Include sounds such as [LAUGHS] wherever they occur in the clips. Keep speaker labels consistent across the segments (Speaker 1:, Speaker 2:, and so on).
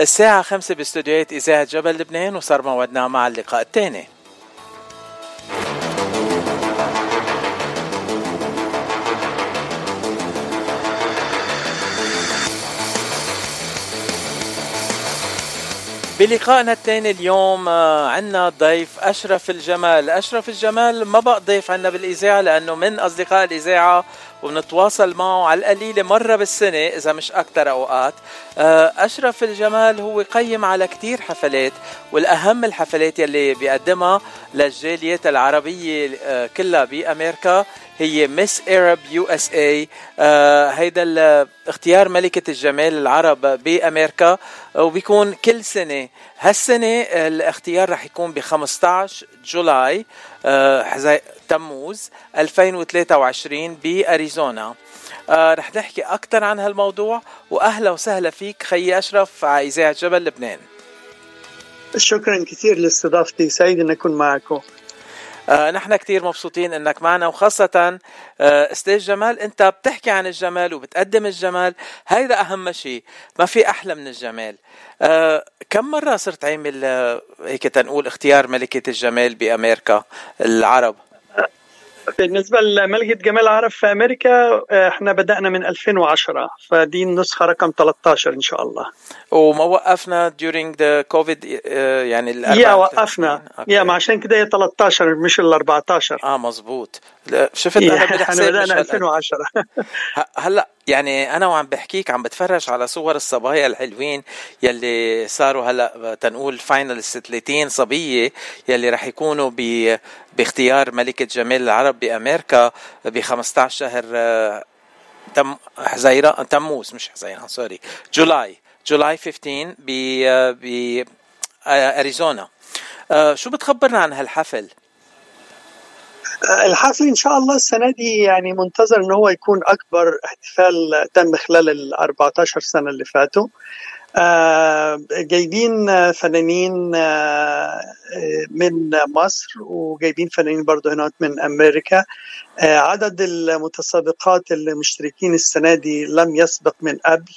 Speaker 1: الساعة خمسة باستوديوهات إذاعة جبل لبنان وصار موعدنا مع اللقاء الثاني. بلقائنا الثاني اليوم آه، عندنا ضيف أشرف الجمال، أشرف الجمال ما بقى ضيف عندنا بالإذاعة؟ لأنه من أصدقاء الإذاعة وبنتواصل معه على القليلة مرة بالسنة إذا مش أكثر أوقات. آه، أشرف الجمال هو قيم على كثير حفلات والأهم الحفلات يلي بيقدمها للجاليات العربية آه، كلها بأمريكا هي Miss Arab USA هيدا اختيار ملكة الجمال العرب بأمريكا وبيكون كل سنة. هالسنة الاختيار رح يكون ب 15 July. آه، تموز 2023 بأريزونا. آه، رح نحكي أكثر عن هالموضوع وأهلا وسهلا فيك خي أشرف على اذاعه جبل لبنان.
Speaker 2: شكرا كثير لاستضافتي سعيد ان أكون معكم.
Speaker 1: آه نحن كتير مبسوطين إنك معنا وخاصة آه أستاذ جمال. أنت بتحكي عن الجمال وبتقدم الجمال. هيدا أهم شيء ما في أحلى من الجمال. آه كم مرة صرت عامل آه هيك تنقول اختيار ملكة الجمال بأمريكا؟ العرب.
Speaker 2: بالنسبة لملكة جمال العرب في أمريكا آه، إحنا بدأنا من 2010 فدي النسخة رقم 13 إن شاء الله.
Speaker 1: وما وقفنا during the COVID آه، يعني
Speaker 2: يا وقفنا. يا ما عشان كده هي 13 مش ال 14
Speaker 1: آه مزبوط شفت أنا
Speaker 2: بالحساب بدأنا 2010
Speaker 1: هلأ يعني أنا وعم بحكيك عم بتفرج على صور الصبايا الحلوين يلي صاروا هلأ تنقول فاينلست 30 صبية يلي رح يكونوا ب باختيار ملكة جمال العرب بأمريكا ب 15 شهر تم حزيران تموز مش حزيران sorry July July 15 ب ب أريزونا شو بتخبرنا عن هالحفل؟
Speaker 2: الحفل إن شاء الله السنة دي يعني منتظر إن هو يكون أكبر احتفال تم خلال ال 14 سنة اللي فاتوا. آه جايبين فنانين آه من مصر وجايبين فنانين برضه هنا من أمريكا. آه عدد المتسابقات اللي مشتركين السنة دي لم يسبق من قبل.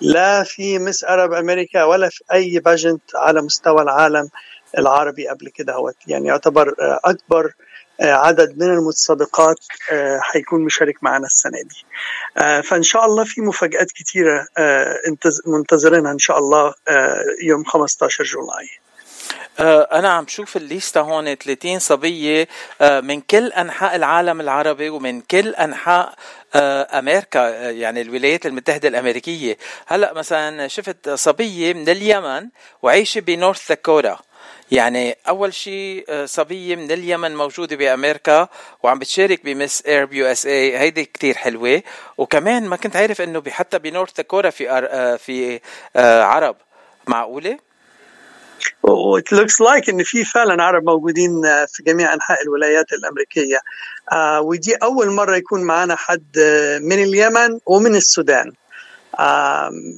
Speaker 2: لا في مس أرب أمريكا ولا في أي باجنت على مستوى العالم العربي قبل كده هو يعني يعتبر أكبر آه، عدد من المتسابقات آه، حيكون مشارك معنا السنة دي. آه، فإن شاء الله في مفاجآت كثيره منتظرينها إن شاء الله يوم 15 جولاي.
Speaker 1: أنا عم شوف الليستة هون 30 صبية من كل أنحاء العالم العربي ومن كل أنحاء أمريكا يعني الولايات المتحدة الأمريكية. هلأ مثلا شفت صبية من اليمن وعايشة بنورث داكوتا يعني أول شيء آه، صبية من اليمن موجودة بأمريكا وعم بتشارك ب Miss Arab USA هيدي كتير حلوة. وكمان ما كنت عارف إنه حتى بنورث داكوتا في آه، في آه، عرب. معقولة؟
Speaker 2: what looks like إن في فعلا عرب موجودين في جميع أنحاء الولايات الأمريكية. ودي أول مرة يكون معنا حد من اليمن ومن السودان.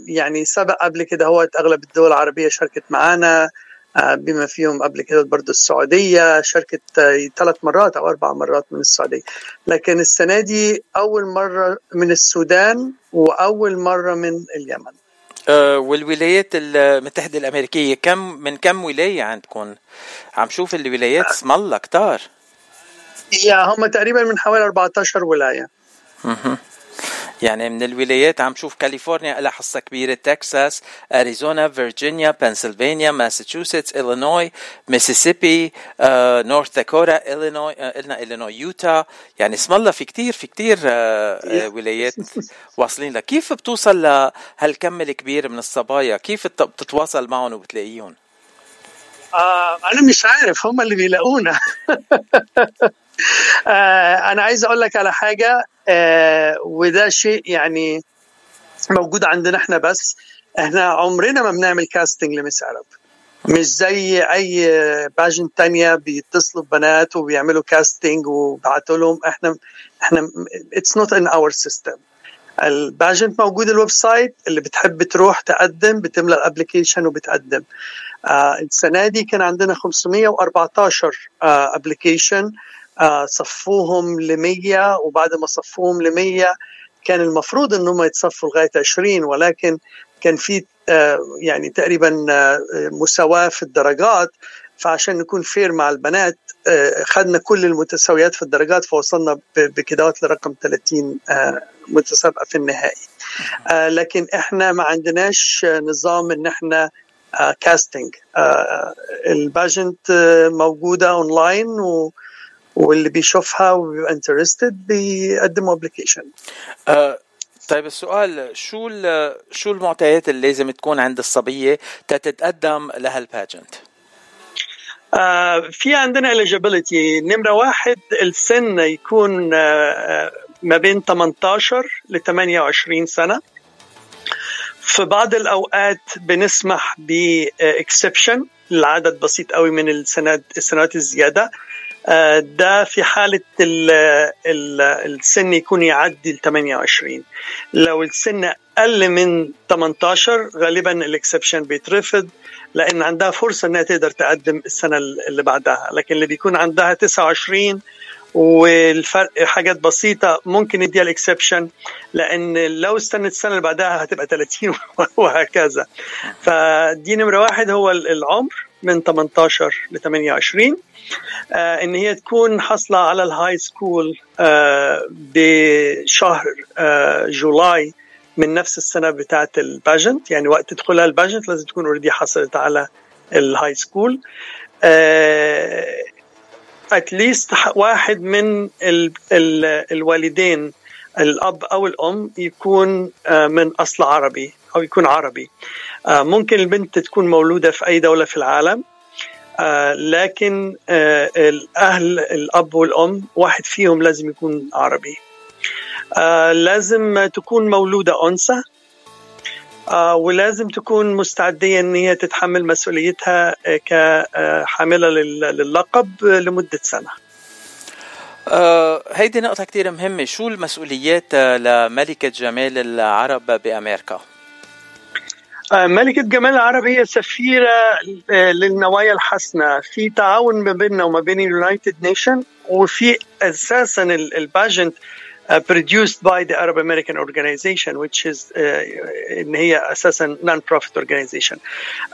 Speaker 2: يعني سبق قبل كده هو أغلب الدول العربية شاركت معنا. بما فيهم قبل كده برضه السعودية شاركت آه، ثلاث مرات أو أربع مرات من السعودية. لكن السنة دي أول مرة من السودان وأول مرة من اليمن.
Speaker 1: أه والولايات المتحدة الأمريكية كم من كم ولاية عندكم؟ عم شوف الولايات اسم الله كتار.
Speaker 2: يا هم تقريبا من حوالي 14 ولاية.
Speaker 1: يعني من الولايات عم شوف كاليفورنيا لها حصة كبيرة تكساس أريزونا فيرجينيا بنسلفانيا ماساتشوستس إلينوي ميسيسيبي نورث داكوتا إلينوي قلنا إلينوي يوتا. يعني اسم الله في كتير في كتير آه، آه، ولايات [LAUGHS] واصلين لها. كيف بتوصل لهالكم الكبير من الصبايا؟ كيف بتتواصل معهم وبتلاقيهم؟
Speaker 2: آه أنا مش عارف هم اللي بيلاقونا. [LAUGHS] آه أنا عايز أقول لك على حاجة آه وده شيء يعني موجود عندنا إحنا بس. إحنا عمرنا ما بنعمل casting ل Miss Arab. مش زي أي pageant تانية بيتصلوا ببنات وبيعملوا casting وبعتوا لهم. إحنا إحنا it's not in our system ال pageant موجود ال website اللي بتحب تروح تقدم بتملى ال application وبتقدم. آه السنة دي كان عندنا 514 application آه صفوهم ل 100 وبعد ما صفوهم ل 100 كان المفروض إنهم يتصفوا لغاية 20 ولكن كان في يعني تقريبا مساواة في الدرجات. فعشان نكون fair مع البنات خدنا كل المتساويات في الدرجات فوصلنا بكدهوت لرقم 30 متسابقة في النهائي. لكن إحنا ما عندناش نظام إن إحنا casting ال pageant موجودة اونلاين و واللي بيشوفها وبيبقى interested بيقدموا application
Speaker 1: أه طيب السؤال شو شو المعطيات اللي لازم تكون عند الصبية تتقدم لها ال pageant؟
Speaker 2: آه في عندنا eligibility. نمرة واحد السن يكون آه ما بين 18 ل 28 سنة. في بعض الأوقات بنسمح ب exception لعدد بسيط قوي من السنوات السنوات الزيادة. ده في حالة ال ال السن يكون يعدي ال 28 لو السن أقل من 18 غالبا ال exception بيترفض لأن عندها فرصة أنها تقدر تقدم السنة اللي بعدها. لكن اللي بيكون عندها 29 والفرق حاجات بسيطة ممكن يديها ال exception لأن لو استنت السنة اللي بعدها هتبقى 30 [LAUGHS] وهكذا. فدي نمرة واحد هو العمر. من 18 ل 28 آه إن هي تكون حاصلة على ال high school آه بشهر آه July من نفس السنة بتاعه ال pageant. يعني وقت تدخلها ال pageant لازم تكون already حصلت على ال high school at least واحد من ال ال الوالدين الأب أو الأم يكون من أصل عربي. أو يكون عربي. ممكن البنت تكون مولودة في أي دولة في العالم. آه لكن آه الأهل الأب والأم واحد فيهم لازم يكون عربي. آه لازم تكون مولودة أنثى. ولازم تكون مستعدية إن هي تتحمل مسؤوليتها كحاملة للقب لمدة سنة.
Speaker 1: هيدي نقطة كتير مهمة. شو المسؤوليات لملكة جمال العرب بأمريكا؟
Speaker 2: ملكة جمال العرب هي سفيرة للنوايا الحسنة في تعاون ما بيننا وما بين ال United Nation وفي أساسا ال pageant produced by the Arab American Organization which is uh, إن هي أساسا non-profit organization.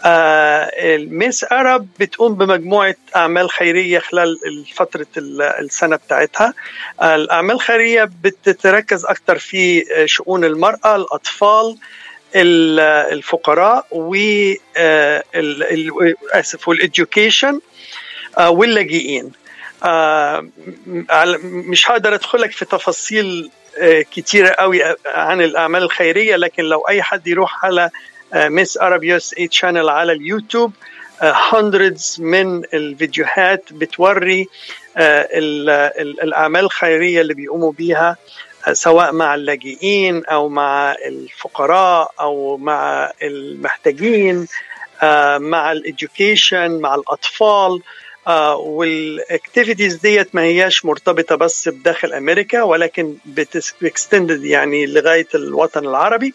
Speaker 2: ال Miss uh, Arab بتقوم بمجموعة أعمال خيرية خلال فتره السنة بتاعتها. الأعمال الخيرية بتتركز أكثر في شؤون المرأة، الأطفال، الفقراء و أسف وال education واللاجئين. مش هقدر ادخلك في تفاصيل كتيرة قوي عن الأعمال الخيرية لكن لو أي حد يروح على Miss Arab USA channel على اليوتيوب hundreds من الفيديوهات بتوري الأعمال الخيرية اللي بيقوموا بيها. سواء مع اللاجئين أو مع الفقراء أو مع المحتاجين مع ال education مع الأطفال وال activities ديت ما هياش مرتبطة بس بداخل أمريكا ولكن ب extended يعني لغاية الوطن العربي.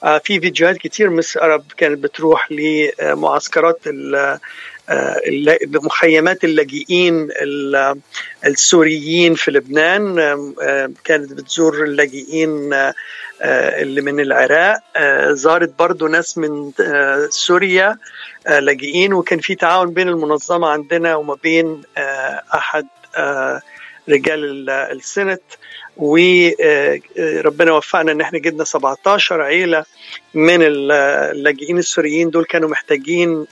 Speaker 2: في فيديوهات كتير Miss Arab كانت بتروح لمعسكرات مخيمات اللاجئين السوريين في لبنان كانت بتزور اللاجئين اللي من العراق. زارت برضو ناس من سوريا لاجئين وكان في تعاون بين المنظمة عندنا وما بين أحد رجال السنت. وربنا وفقنا إن إحنا جبنا 17 عيلة من اللاجئين السوريين دول كانوا محتاجين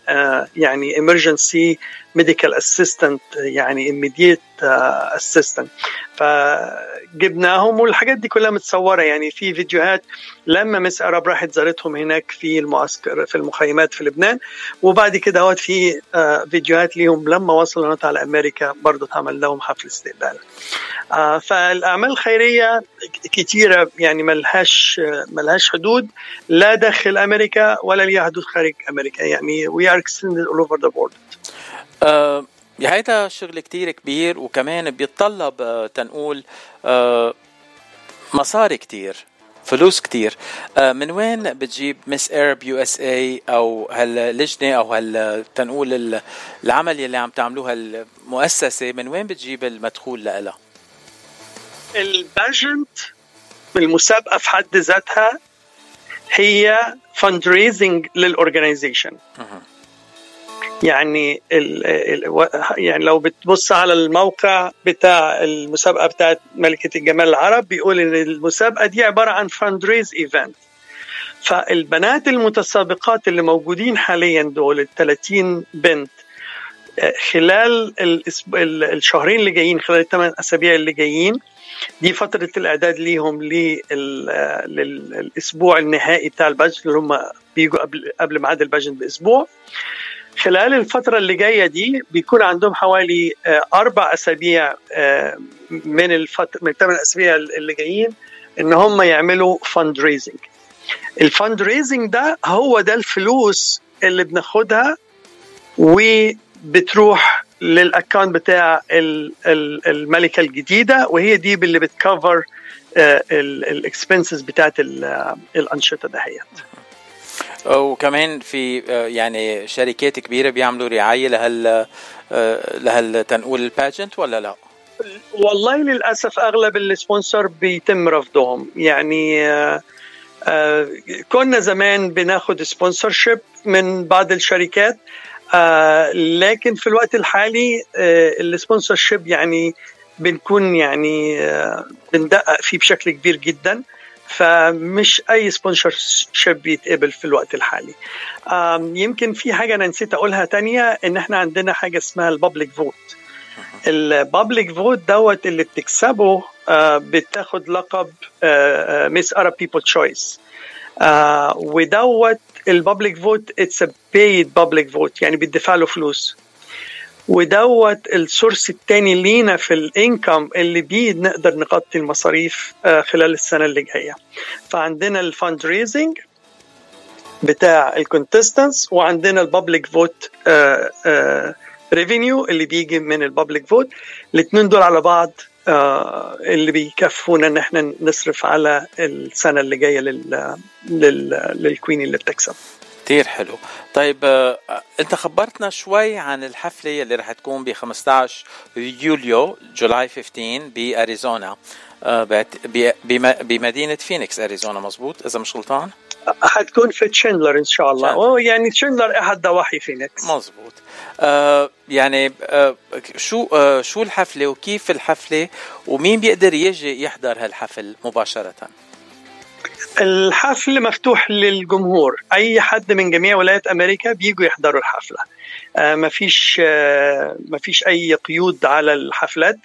Speaker 2: يعني emergency medical assistant يعني immediate assistant فجبناهم والحاجات دي كلها متصورة. يعني في فيديوهات لما مس ارب راحت زارتهم هناك في المعسكر في المخيمات في لبنان. وبعد كده هوت في فيديوهات ليهم لما وصلوا هنا على أمريكا برضه اتعمل لهم حفل استقبال. فالأعمال الخيرية كتيرة يعني ملهاش ملهاش حدود لا داخل أمريكا ولا ليها حدود خارج أمريكا. يعني we are extended all over the world.
Speaker 1: هيدا شغل كتير كبير وكمان بيتطلب آه تنقول آه مصاري كتير فلوس كتير. آه من وين بتجيب Miss Arab USA أو هاللجنة أو هال تنقول العمل اللي عم تعملوها المؤسسة؟ من وين بتجيب المدخول لها؟
Speaker 2: ال pageant المسابقة في حد ذاتها هي fundraising لل organization يعني يعني لو بتبص على الموقع بتاع المسابقة بتاعت ملكة الجمال العرب بيقول إن المسابقة دي عبارة عن fundraise event فالبنات المتسابقات اللي موجودين حاليا دول ال 30 بنت خلال الشهرين اللي جايين خلال الثمان أسابيع اللي جايين دي فترة الإعداد ليهم للأسبوع النهائي بتاع ال pageant اللي هم بيجوا قبل قبل ميعاد ال pageant بأسبوع. خلال الفترة اللي جاية دي بيكون عندهم حوالي أربع أسابيع من الفترة من الثمان أسابيع اللي جايين إن هم يعملوا fundraising ال fundraising ده هو ده الفلوس اللي بناخدها وبتروح لل account بتاع الملكة الجديدة وهي دي اللي بت cover ال expenses بتاعت الأنشطة دهيت.
Speaker 1: وكمان في يعني شركات كبيرة بيعملوا رعاية لهال لهال تنقول ال pageant ولا لا؟
Speaker 2: والله للأسف أغلب ال sponsor بيتم رفضهم يعني كنا زمان بناخد sponsorship من بعض الشركات لكن في الوقت الحالي ال sponsorship يعني بنكون يعني بندقق فيه بشكل كبير جدا فمش أي sponsorship يتقبل في الوقت الحالي. يمكن في حاجة أنا نسيت أقولها تانية إن إحنا عندنا حاجة اسمها ال public vote ال public vote دوت اللي بتكسبه بتاخد لقب Miss Arab People's Choice ودوت ال public vote it's a paid public vote يعني بيدفع له فلوس. ودوت ال source الثاني لينا في ال income اللي بيه نقدر نغطي المصاريف خلال السنة اللي جاية. فعندنا ال fundraising بتاع ال contestants وعندنا ال public vote revenue اللي بيجي من ال public vote الاثنين دول على بعض آه اللي بيكفونا إن إحنا نصرف على السنة اللي جاية لل... لل... لل queen اللي بتكسب.
Speaker 1: كتير حلو. طيب آه انت خبرتنا شوي عن الحفلة اللي رح تكون ب 15 يوليو July 15 باريزونا آه بمدينة فينيكس أريزونا مظبوط؟ إذا مش غلطان؟
Speaker 2: حتكون في تشندلر إن شاء الله. يعني تشندلر أحد ضواحي فينيكس.
Speaker 1: مظبوط. آه يعني آه شو آه شو الحفلة وكيف الحفلة ومين بيقدر يجي يحضر هالحفل مباشرة؟
Speaker 2: الحفل مفتوح للجمهور. أي حد من جميع ولايات أمريكا بيجوا يحضروا الحفلة. آه مفيش آه مفيش أي قيود على الحفلات.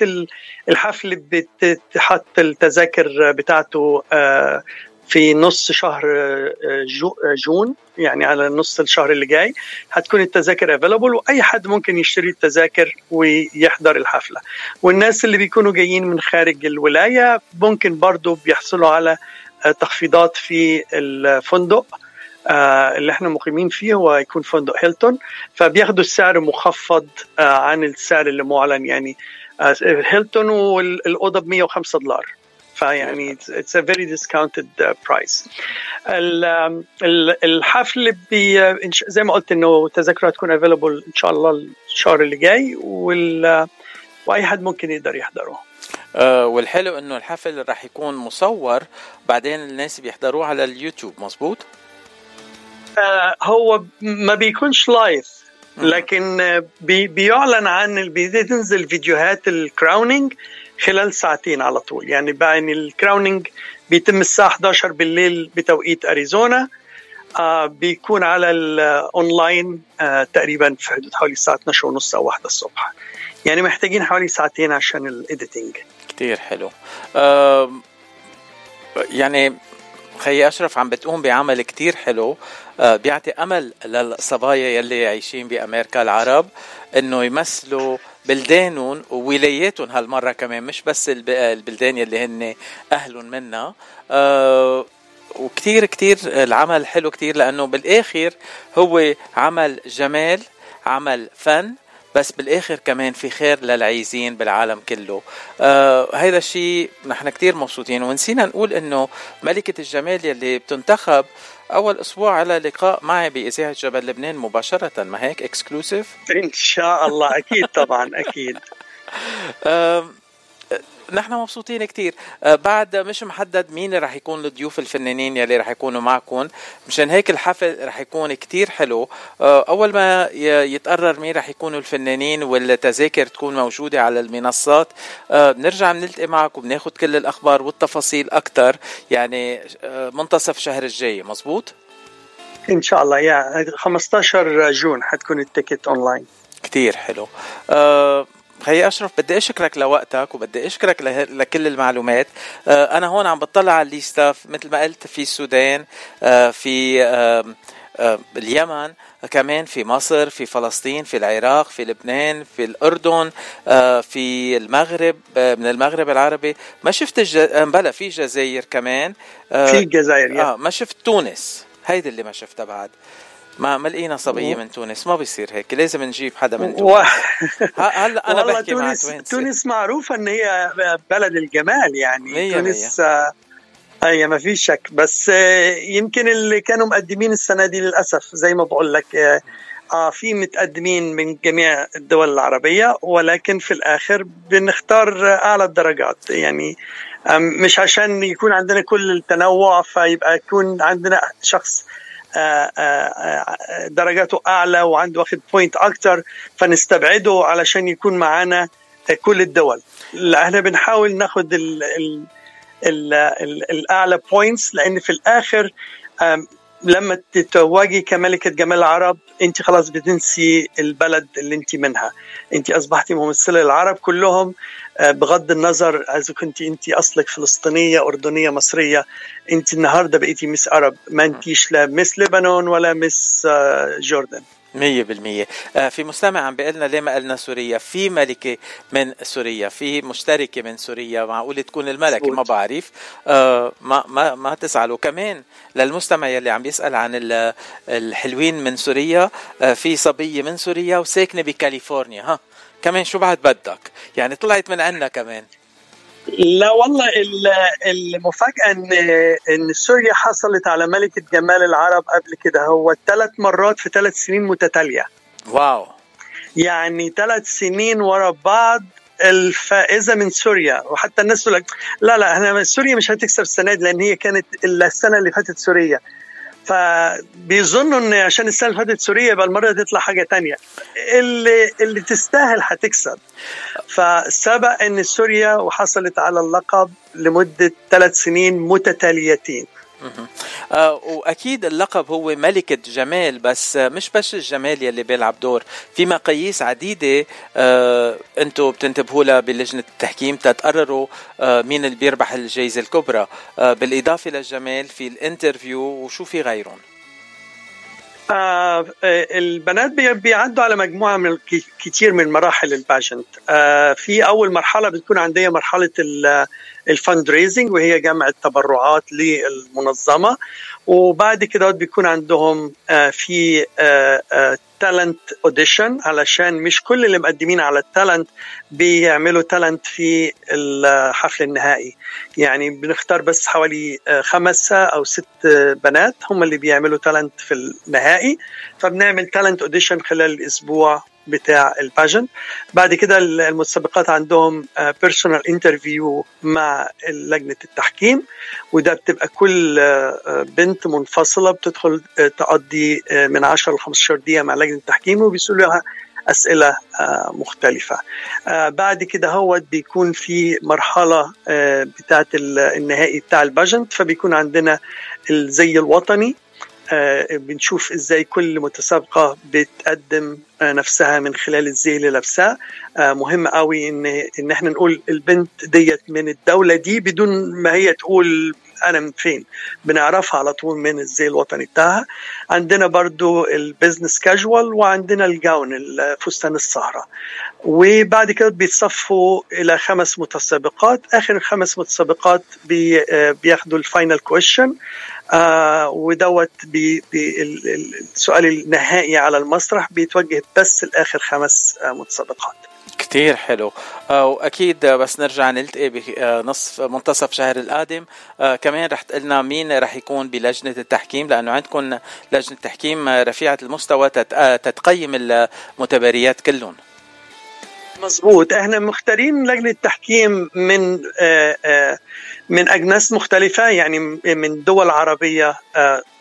Speaker 2: الحفل بتحط التذاكر بتاعته آه في نص شهر Ju June يعني على نص الشهر اللي جاي. هتكون التذاكر available وأي حد ممكن يشتري التذاكر ويحضر الحفلة. والناس اللي بيكونوا جايين من خارج الولاية ممكن برضو بيحصلوا على تخفيضات في الفندق اللي إحنا مقيمين فيه هو يكون فندق هيلتون. فبياخدوا السعر مخفض عن السعر اللي معلن يعني هيلتون والأوضة ب 105 دولار. فيعني it's a very discounted price الحفل بي زي ما قلت إنه تذاكر هتكون available إن شاء الله الشهر اللي جاي وأي حد ممكن يقدر يحضره.
Speaker 1: آه والحلو إنه الحفل راح يكون مصور بعدين الناس بيحضروه على اليوتيوب مزبوط
Speaker 2: آه هو ما بيكونش live لكن بي بيعلن عن بتنزل فيديوهات ال crowning خلال ساعتين على طول. يعني يعني ال crowning بيتم الساعة 11 بالليل بتوقيت أريزونا. آه بيكون على الأونلاين آه تقريبا في حدود حوالي الساعة 12 ونص أو 1 الصبح. يعني محتاجين حوالي ساعتين عشان ال editing
Speaker 1: كتير حلو. يعني خي أشرف عم بتقوم بعمل كتير حلو. آه بيعطي أمل للصبايا يلي عايشين بأمريكا العرب إنه يمثلوا بلدانهم وولاياتهم هالمرة كمان مش بس البلدان يلي هن أهلهم منا. آه وكتير كتير العمل حلو كتير لأنه بالآخر هو عمل جمال عمل فن. بس بالآخر كمان في خير للعايزين بالعالم كله. آه هذا الشيء نحن كتير مبسوطين ونسينا نقول إنه ملكة الجمال يلي بتنتخب أول أسبوع على لقاء معي بإذاعة جبل لبنان مباشرة. ما هيك؟ اكسكلوسيف
Speaker 2: إن شاء الله أكيد طبعا
Speaker 1: أكيد. [LAUGHS] نحن مبسوطين كتير. آه، بعد مش محدد مين رح يكون الضيوف الفنانين يلي رح يكونوا معكم. مشان هيك الحفل رح يكون كتير حلو. آه، أول ما يتقرر مين رح يكونوا الفنانين والتذاكر تكون موجودة على المنصات آه، بنرجع بنلتقي معك وبناخد كل الأخبار والتفاصيل أكتر. يعني منتصف شهر الجاي. مزبوط
Speaker 2: إن شاء الله. يا 15 June حتكون ال ticket online.
Speaker 1: كتير حلو. أه خي أشرف بدي أشكرك لوقتك وبدي أشكرك لكل المعلومات. آه، أنا هون عم بطلع على الليستا مثل ما قلت في السودان آه، في اليمن كمان في مصر في فلسطين في العراق في لبنان في الأردن آه، في المغرب من المغرب العربي. ما شفت الج... بلا في الجزائر كمان.
Speaker 2: في الجزائر
Speaker 1: آه ما شفت تونس. هيدي اللي ما شفتها بعد. ما ما لقينا صبيه من تونس ما بيصير هيك لازم نجيب حدا من تونس. [LAUGHS] هلا أنا بحكي
Speaker 2: تونس مع تونس تونس معروفة إن هي بلد الجمال يعني مية تونس مية. أي ما في شك. بس آه، يمكن اللي كانوا مقدمين السنة دي للأسف زي ما بقول لك آه, آه، في متقدمين من جميع الدول العربية ولكن في الآخر بنختار أعلى الدرجات. يعني مش عشان يكون عندنا كل التنوع فيبقى يكون عندنا شخص آه، آه، آه، درجاته أعلى وعنده واخد point أكتر فنستبعده علشان يكون معانا كل الدول. إحنا بنحاول ناخد ال ال ال ال الأعلى points لأن في الآخر لما تتوجي كملكة جمال العرب انت خلاص بتنسي البلد اللي انت منها. انت أصبحتي ممثلة للعرب كلهم آه، بغض النظر اذا كنت انت أصلك فلسطينية أردنية مصرية. انت النهارده بقيتي مس عرب. ما انتيش لا مس لبنان ولا مس آه، جوردن.
Speaker 1: مية بالمية. آه، في مستمع عم بيقلنا ليه ما قلنا سوريا؟ في ملكة من سوريا في مشتركة من سوريا معقول تكون الملكة ما بعرف. ما ما ما تزعلوا كمان للمستمع يلي عم يسأل عن الحلوين من سوريا في صبية من سوريا وساكنة بكاليفورنيا ها. كمان شو بعد بدك؟ يعني طلعت من عنا كمان.
Speaker 2: لا والله المفاجأة إن إن سوريا حصلت على ملكة جمال العرب قبل كده. هو ثلاث مرات في ثلاث سنين متتالية.
Speaker 1: واو.
Speaker 2: يعني ثلاث سنين ورا بعض الفائزة من سوريا. وحتى الناس تقول لك لا لا إحنا سوريا مش هتكسب السنة دي لأن هي كانت السنة اللي فاتت سوريا. فبيظنوا إن عشان السنة اللي فاتت سوريا يبقى المرة دي تطلع حاجة تانية. اللي اللي تستاهل هتكسب. فسبق إن سوريا وحصلت على اللقب لمدة ثلاث سنين متتاليتين.
Speaker 1: آه وأكيد اللقب هو ملكة جمال بس مش بس الجمال يلي بيلعب دور. في مقاييس عديدة آه أنتم بتنتبهوا لها بلجنة التحكيم تتقرروا آه مين اللي بيربح الجائزه الكبرى. آه بالإضافة للجمال في الانترفيو وشو في غيرهم؟
Speaker 2: آه البنات بيعدوا على مجموعة من كتير من مراحل ال pageant. آه في أول مرحلة بتكون عندها مرحلة ال fundraising وهي جمع التبرعات للمنظمة. وبعد كده بيكون عندهم آه في talent آه، audition آه، علشان مش كل اللي مقدمين على ال talent بيعملوا talent في الحفل النهائي. يعني بنختار بس حوالي خمسة أو ست بنات هم اللي بيعملوا تالنت في النهائي. فبنعمل talent audition خلال الأسبوع بتاع ال pageant. بعد كده المتسابقات عندهم personal interview مع لجنة التحكيم وده بتبقى كل بنت منفصلة بتدخل تقضي من 10 ل 15 دقيقة مع لجنة التحكيم وبيسألوا لها أسئلة آه، مختلفة. آه، بعد كده هو بيكون في مرحلة آه، بتاعه النهائي بتاع ال pageant فبيكون عندنا الزي الوطني بنشوف إزاي كل متسابقة بتقدم نفسها من خلال الزي اللي لابساه مهم قوي ان إن إحنا نقول البنت ديت من الدولة دي بدون ما هي تقول أنا من فين بنعرفها على طول من الزي الوطني بتاعها. عندنا برضو ال business casual وعندنا ال gown الفستان السهرة وبعد كده بيتصفوا إلى خمس متسابقات. آخر خمس متسابقات بي بياخدوا ال final question آه ودوت بيبقى السؤال النهائي على المسرح. بيتوجه بس لآخر خمس آه متسابقات.
Speaker 1: كتير حلو. آه، وأكيد بس نرجع نلتقي بنصف منتصف شهر القادم. آه، كمان رح تقلنا مين رح يكون بلجنة التحكيم لأنه عندكم لجنة تحكيم رفيعة المستوى آه، تتقيم المتباريات كلهم.
Speaker 2: مزبوط إحنا مختارين لجنة التحكيم من من أجناس مختلفة يعني من دول عربية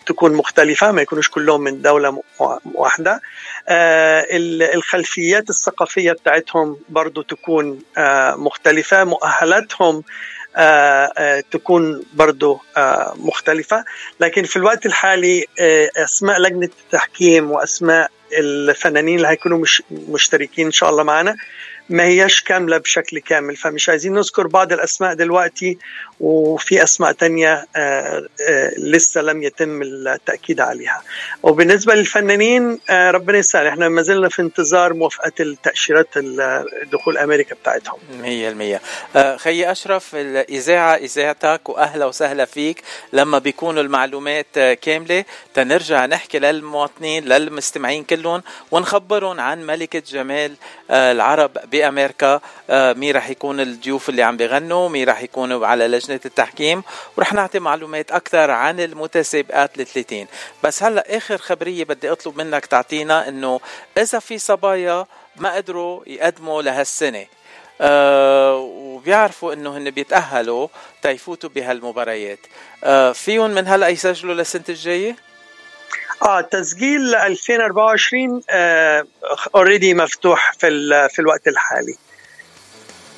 Speaker 2: تكون مختلفة ما يكونوش كلهم من دولة واحدة. الخلفيات الثقافية بتاعتهم برضو تكون مختلفة مؤهلاتهم تكون برضو مختلفة. لكن في الوقت الحالي أسماء لجنة التحكيم وأسماء الفنانين اللي هيكونوا مش مشتركين إن شاء الله معنا ما هياش كاملة بشكل كامل. فمش عايزين نذكر بعض الأسماء دلوقتي وفي أسماء تانية آه، آه، لسه لم يتم التأكيد عليها. وبالنسبة للفنانين آه، ربنا يسهل. إحنا ما زلنا في انتظار موافقة التأشيرات دخول أمريكا بتاعتهم.
Speaker 1: 100% خي أشرف الإذاعة إذاعتك وأهلا وسهلا فيك. لما بيكونوا المعلومات كاملة تنرجع نحكي للمواطنين للمستمعين كلهم ونخبرهم عن ملكة جمال العرب بأمريكا آه، مين راح يكون الضيوف اللي عم بيغنوا مين راح يكونوا على لجنة التحكيم ورح نعطي معلومات أكثر عن المتسابقات ال 30 بس هلأ آخر خبرية بدي أطلب منك تعطينا إنه إذا في صبايا ما قدروا يقدموا لهالسنة آه وبيعرفوا إنه هن بيتأهلوا تيفوتوا بهالمباريات آه فيهم من هلأ يسجلوا للسنة الجاية؟
Speaker 2: آه تسجيل 2024 already آه مفتوح في في الوقت الحالي.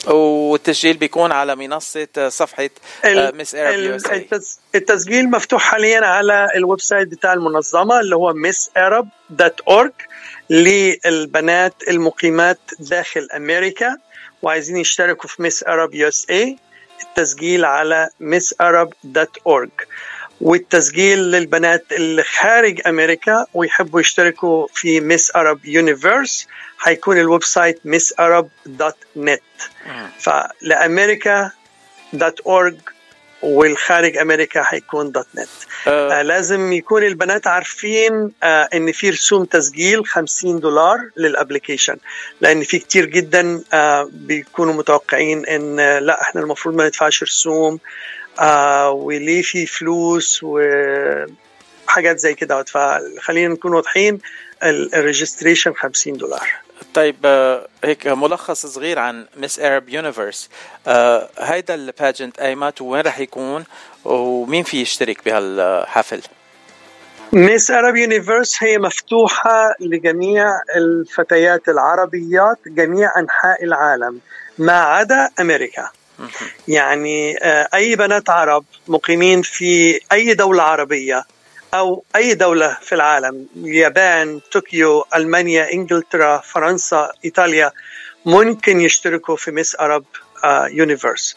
Speaker 1: والتسجيل بيكون على منصة آه، صفحة Miss Arab
Speaker 2: التسجيل مفتوح حاليا على ال website بتاع المنظمة اللي هو missarab.org للبنات المقيمات داخل أمريكا وعايزين يشتركوا في Miss Arab USA التسجيل على missarab.org والتسجيل للبنات اللي خارج أمريكا ويحبوا يشتركوا في Miss Arab Universe حيكون ال website Miss Arab dot net فلأمريكا dot org ولخارج أمريكا حيكون dot net أه. آه لازم يكون البنات عارفين آه إن في رسوم تسجيل 50 دولار لل application لأن في كتير جدا آه بيكونوا متوقعين إن آه لا إحنا المفروض ما ندفعش رسوم. آه وليه في فلوس وحاجات زي كده. فخلينا نكون واضحين ال registration 50 دولار.
Speaker 1: طيب هيك ملخص صغير عن Miss Arab Universe هيدا ال pageant أيمت وين رح يكون ومين في يشترك بهالحفل؟
Speaker 2: Miss Arab Universe هي مفتوحة لجميع الفتيات العربيات جميع أنحاء العالم ما عدا أمريكا. يعني آه، أي بنات عرب مقيمين في أي دولة عربية أو أي دولة في العالم اليابان طوكيو ألمانيا إنجلترا فرنسا إيطاليا ممكن يشتركوا في Miss Arab Universe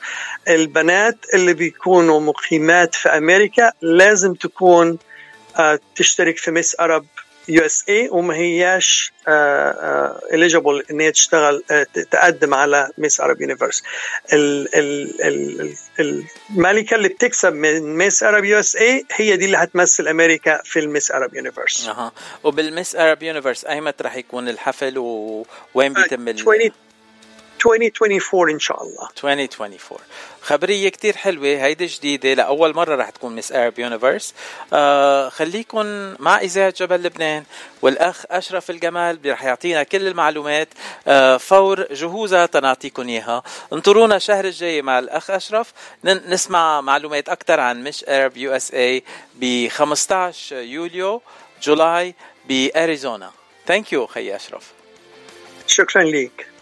Speaker 2: البنات اللي بيكونوا مقيمات في أمريكا لازم تكون uh, تشترك في Miss Arab USA وما هياش eligible uh, إن هي تشتغل uh, تقدم على Miss Arab Universe الملكة اللي بتكسب من Miss Arab USA هي دي اللي هتمثل أمريكا في ال Miss Arab
Speaker 1: Universe أها. وبال Miss Arab Universe ايمتى رح يكون الحفل ووين بيتم
Speaker 2: 2024 ان شاء الله
Speaker 1: 2024 خبرية كتير حلوة هيدي جديدة لاول مرة رح تكون Miss Arab Universe آه خليكم مع اذاعه جبل لبنان والأخ أشرف الجمال رح يعطينا كل المعلومات آه فور جهوزها تنعطيكم إياها. انطرونا الشهر الجاي مع الأخ أشرف نسمع معلومات أكثر عن Miss Arab USA ب 15 يوليو July باريزونا thank you خي أشرف.
Speaker 2: شكرا لك